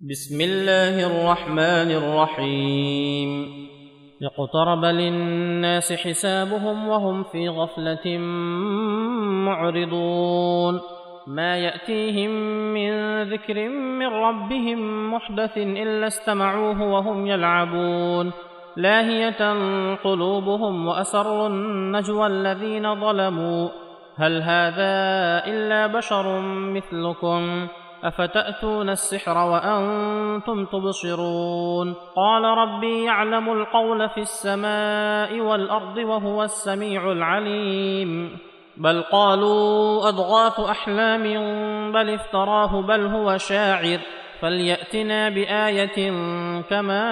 بسم الله الرحمن الرحيم. اقترب للناس حسابهم وهم في غفلة معرضون. ما يأتيهم من ذكر من ربهم محدث إلا استمعوه وهم يلعبون. لاهية قلوبهم وأسروا النجوى الذين ظلموا. هل هذا إلا بشر مثلكم؟ أفتأتون السحر وأنتم تبصرون؟ قال ربي يعلم القول في السماء والأرض وهو السميع العليم. بل قالوا أضغاث أحلام بل افتراه بل هو شاعر. فليأتنا بآية كما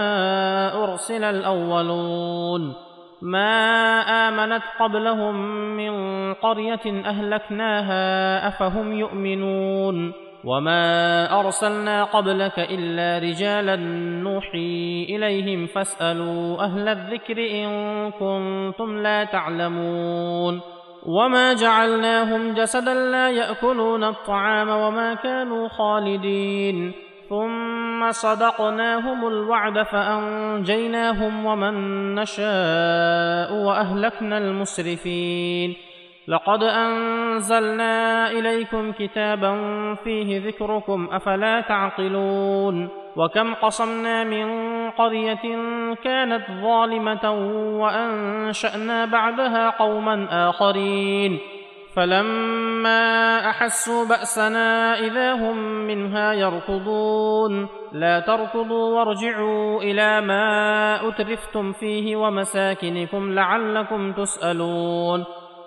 أرسل الأولون. ما آمنت قبلهم من قرية أهلكناها أفهم يؤمنون؟ وما ارسلنا قبلك الا رجالا نوحي اليهم فاسالوا أهل الذكر ان كنتم لا تعلمون وما جعلناهم جسدا لا ياكلون الطعام وما كانوا خالدين ثم صدقناهم الوعد فانجيناهم ومن نشاء واهلكنا المسرفين لقد أنزلنا إليكم كتابا فيه ذكركم أفلا تعقلون؟ وكم قصمنا من قرية كانت ظالمة وأنشأنا بعدها قوما آخرين. فلما أحسوا بأسنا إذا هم منها يركضون. لا تركضوا وارجعوا إلى ما أترفتم فيه ومساكنكم لعلكم تسألون.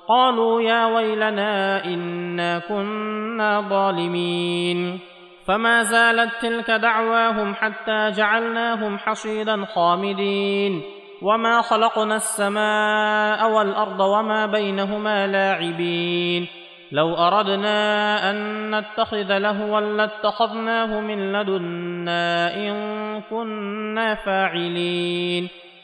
قالوا يا ويلنا إنا كنا ظالمين. فما زالت تلك دعواهم حتى جعلناهم حصيدا خامدين. وما خلقنا السماء والأرض وما بينهما لاعبين. لو أردنا أن نتخذ لهوا لاتخذناه من لدنا إن كنا فاعلين.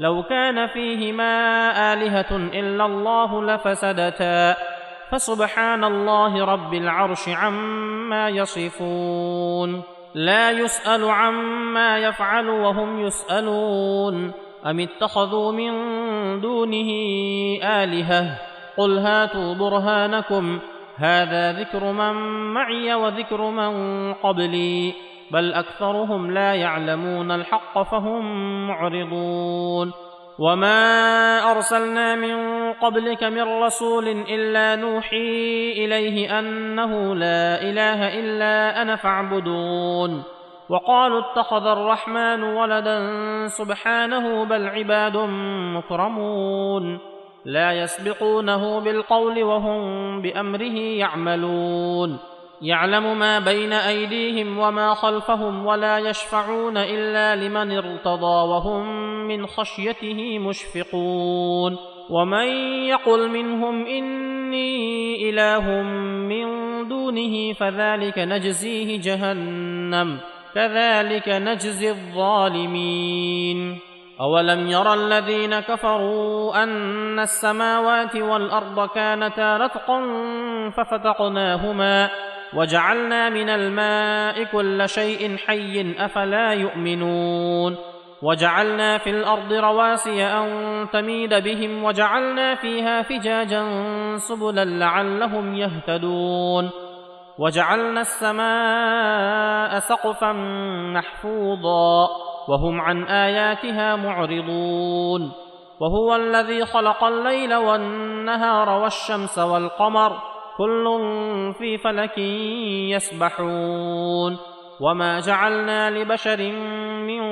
لو كان فيهما آلهة إلا الله لفسدتا. فسبحان الله رب العرش عما يصفون. لا يسأل عما يفعل وهم يسألون. أم اتخذوا من دونه آلهة؟ قل هاتوا برهانكم. هذا ذكر من معي وذكر من قبلي. بل أكثرهم لا يعلمون الحق فهم معرضون. وما أرسلنا من قبلك من رسول إلا نوحي إليه أنه لا إله إلا أنا فاعبدون. وقالوا اتخذ الرحمن ولدا سبحانه بل عباد مكرمون. لا يسبقونه بالقول وهم بأمره يعملون. يعلم ما بين أيديهم وما خلفهم ولا يشفعون إلا لمن ارتضى وهم من خشيته مشفقون ومن يقل منهم إني إله من دونه فذلك نجزيه جهنم كذلك نجزي الظالمين. أولم ير الذين كفروا أن السماوات والأرض كانتا رتقا ففتقناهما وجعلنا من الماء كل شيء حي أفلا يؤمنون وجعلنا في الأرض رواسي أن تميد بهم وجعلنا فيها فجاجا سبلا لعلهم يهتدون وجعلنا السماء سقفا محفوظا وهم عن آياتها معرضون وهو الذي خلق الليل والنهار والشمس والقمر كل في فلك يسبحون. وما جعلنا لبشر من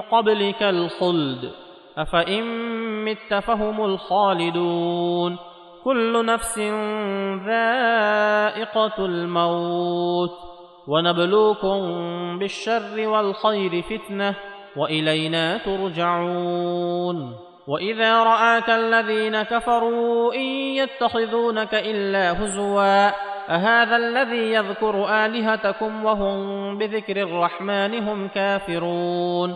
قبلك الخلد. أفإن مت فهم الخالدون. كل نفس ذائقة الموت. ونبلوكم بالشر والخير فتنة. وإلينا ترجعون. واذا راك الذين كفروا ان يتخذونك الا هزوا اهذا الذي يذكر الهتكم وهم بذكر الرحمن هم كافرون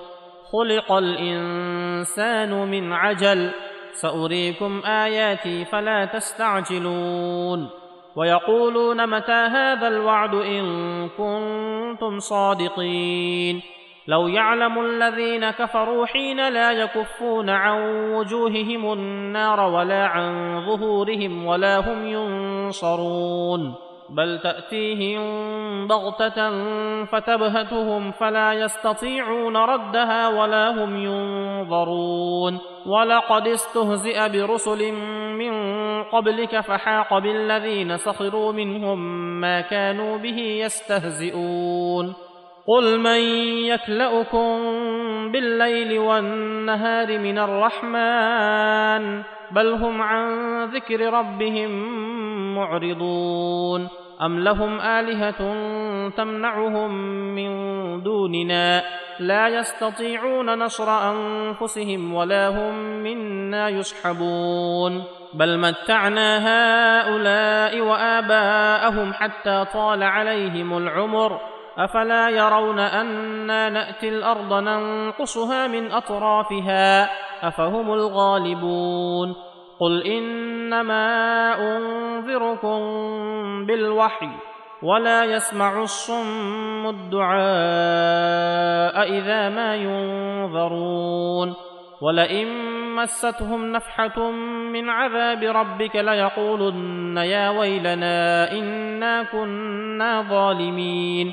خلق الانسان من عجل ساريكم اياتي فلا تستعجلون ويقولون متى هذا الوعد ان كنتم صادقين لو يعلم الذين كفروا حين لا يكفون عن وجوههم النار ولا عن ظهورهم ولا هم ينصرون بل تأتيهم بغتة فتبهتهم فلا يستطيعون ردها ولا هم ينظرون ولقد استهزئ برسل من قبلك فحاق بالذين سخروا منهم ما كانوا به يستهزئون قل من يكلاكم بالليل والنهار من الرحمن بل هم عن ذكر ربهم معرضون ام لهم الهه تمنعهم من دوننا لا يستطيعون نصر انفسهم ولا هم منا يسحبون بل متعنا هؤلاء واباءهم حتى طال عليهم العمر أفلا يرون أنا نأتي الأرض ننقصها من أطرافها أفهم الغالبون قل إنما أنذركم بالوحي ولا يسمع الصم الدعاء إذا ما ينذرون ولئن مستهم نفحة من عذاب ربك ليقولن يا ويلنا إنا كنا ظالمين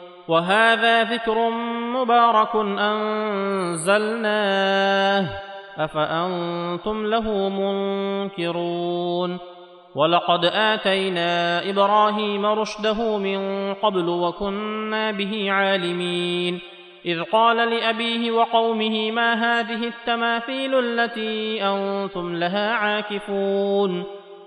وهذا ذكر مبارك أنزلناه. أفأنتم له منكرون. ولقد آتينا إبراهيم رشده من قبل وكنا به عالمين. إذ قال لأبيه وقومه ما هذه التماثيل التي أنتم لها عاكفون؟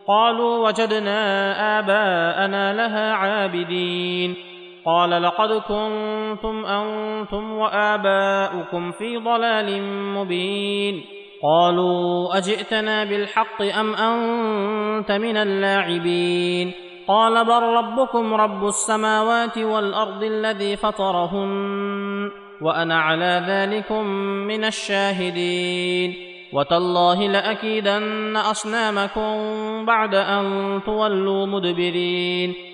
قالوا وجدنا آباءنا لها عابدين. قال لقد كنتم أنتم وآباؤكم في ضلال مبين. قالوا أجئتنا بالحق أم أنت من اللاعبين؟ قال بل ربكم رب السماوات والأرض الذي فطرهن وأنا على ذلكم من الشاهدين. وتالله لأكيدن أصنامكم بعد أن تولوا مدبرين.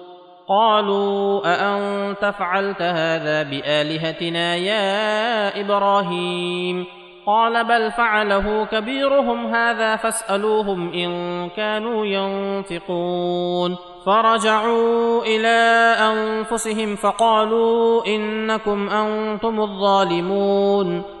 قالوا أأنت فعلت هذا بآلهتنا يا إبراهيم؟ قال بل فعله كبيرهم هذا فاسألوهم إن كانوا ينطقون. فرجعوا إلى أنفسهم فقالوا إنكم أنتم الظالمون.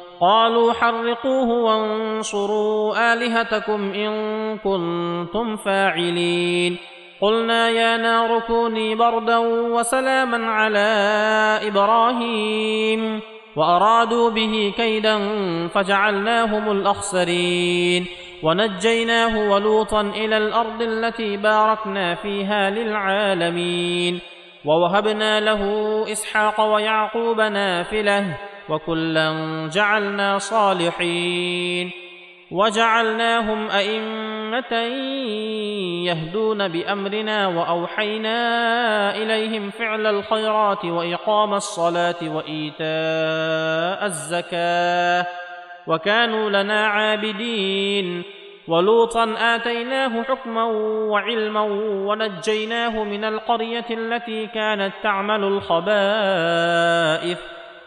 قالوا حرقوه وانصروا آلهتكم إن كنتم فاعلين. قلنا يا نار كوني بردا وسلاما على إبراهيم. وأرادوا به كيدا فجعلناهم الأخسرين. ونجيناه ولوطا إلى الأرض التي باركنا فيها للعالمين. ووهبنا له إسحاق ويعقوب نافلة. وكلا جعلنا صالحين وجعلناهم أئمة يهدون بأمرنا وأوحينا إليهم فعل الخيرات وإقام الصلاة وإيتاء الزكاة وكانوا لنا عابدين ولوطا آتيناه حكما وعلما ونجيناه من القرية التي كانت تعمل الخبائث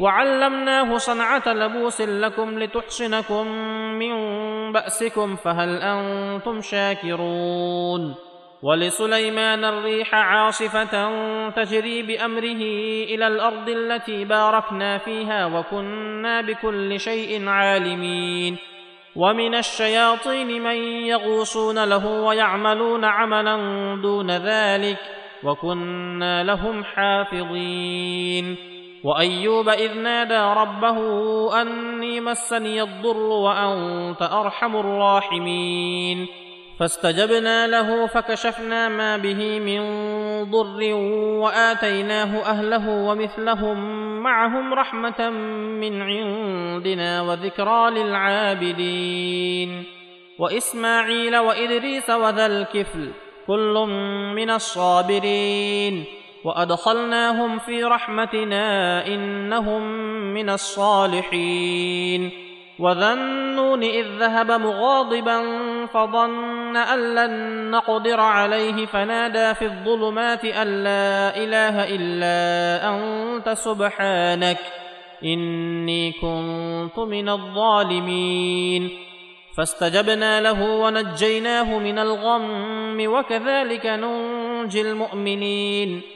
وعلمناه صنعة لبوس لكم لتحصنكم من بأسكم فهل أنتم شاكرون؟ ولسليمان الريح عاصفة تجري بأمره إلى الأرض التي باركنا فيها وكنا بكل شيء عالمين. ومن الشياطين من يغوصون له ويعملون عملا دون ذلك وكنا لهم حافظين. وأيوب إذ نادى ربه أني مسني الضر وأنت أرحم الراحمين. فاستجبنا له فكشفنا ما به من ضر وآتيناه أهله ومثلهم معهم رحمة من عندنا وذكرى للعابدين. وإسماعيل وإدريس وذا الكفل كل من الصابرين. وادخلناهم في رحمتنا انهم من الصالحين وذا النون اذ ذهب مغاضبا فظن ان لن نقدر عليه فنادى في الظلمات ان لا اله الا انت سبحانك اني كنت من الظالمين فاستجبنا له ونجيناه من الغم وكذلك ننجي المؤمنين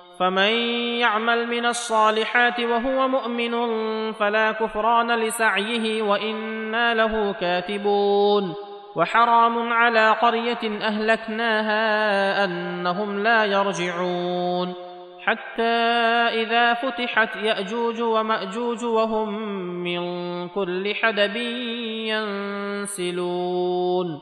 فمن يعمل من الصالحات وهو مؤمن فلا كفران لسعيه وإنا له كاتبون. وحرام على قرية أهلكناها أنهم لا يرجعون. حتى إذا فتحت يأجوج ومأجوج وهم من كل حدب ينسلون.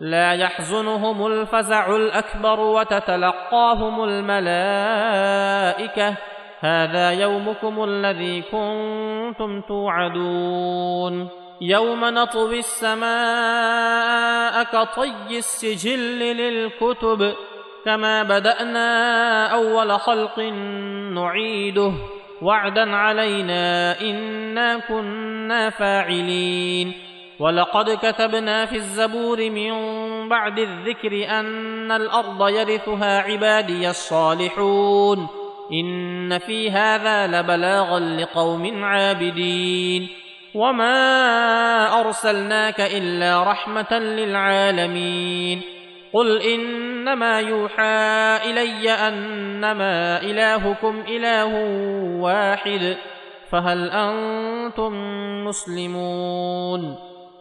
لا يحزنهم الفزع الأكبر وتتلقاهم الملائكة. هذا يومكم الذي كنتم توعدون. يوم نطوي السماء كطي السجل للكتب كما بدأنا أول خلق نعيده. وعدا علينا إنا كنا فاعلين. ولقد كتبنا في الزبور من بعد الذكر ان الأرض يرثها عبادي الصالحون ان في هذا لبلاغا لقوم عابدين وما ارسلناك الا رحمه للعالمين قل انما يوحى الي انما الهكم اله واحد فهل أنتم مسلمون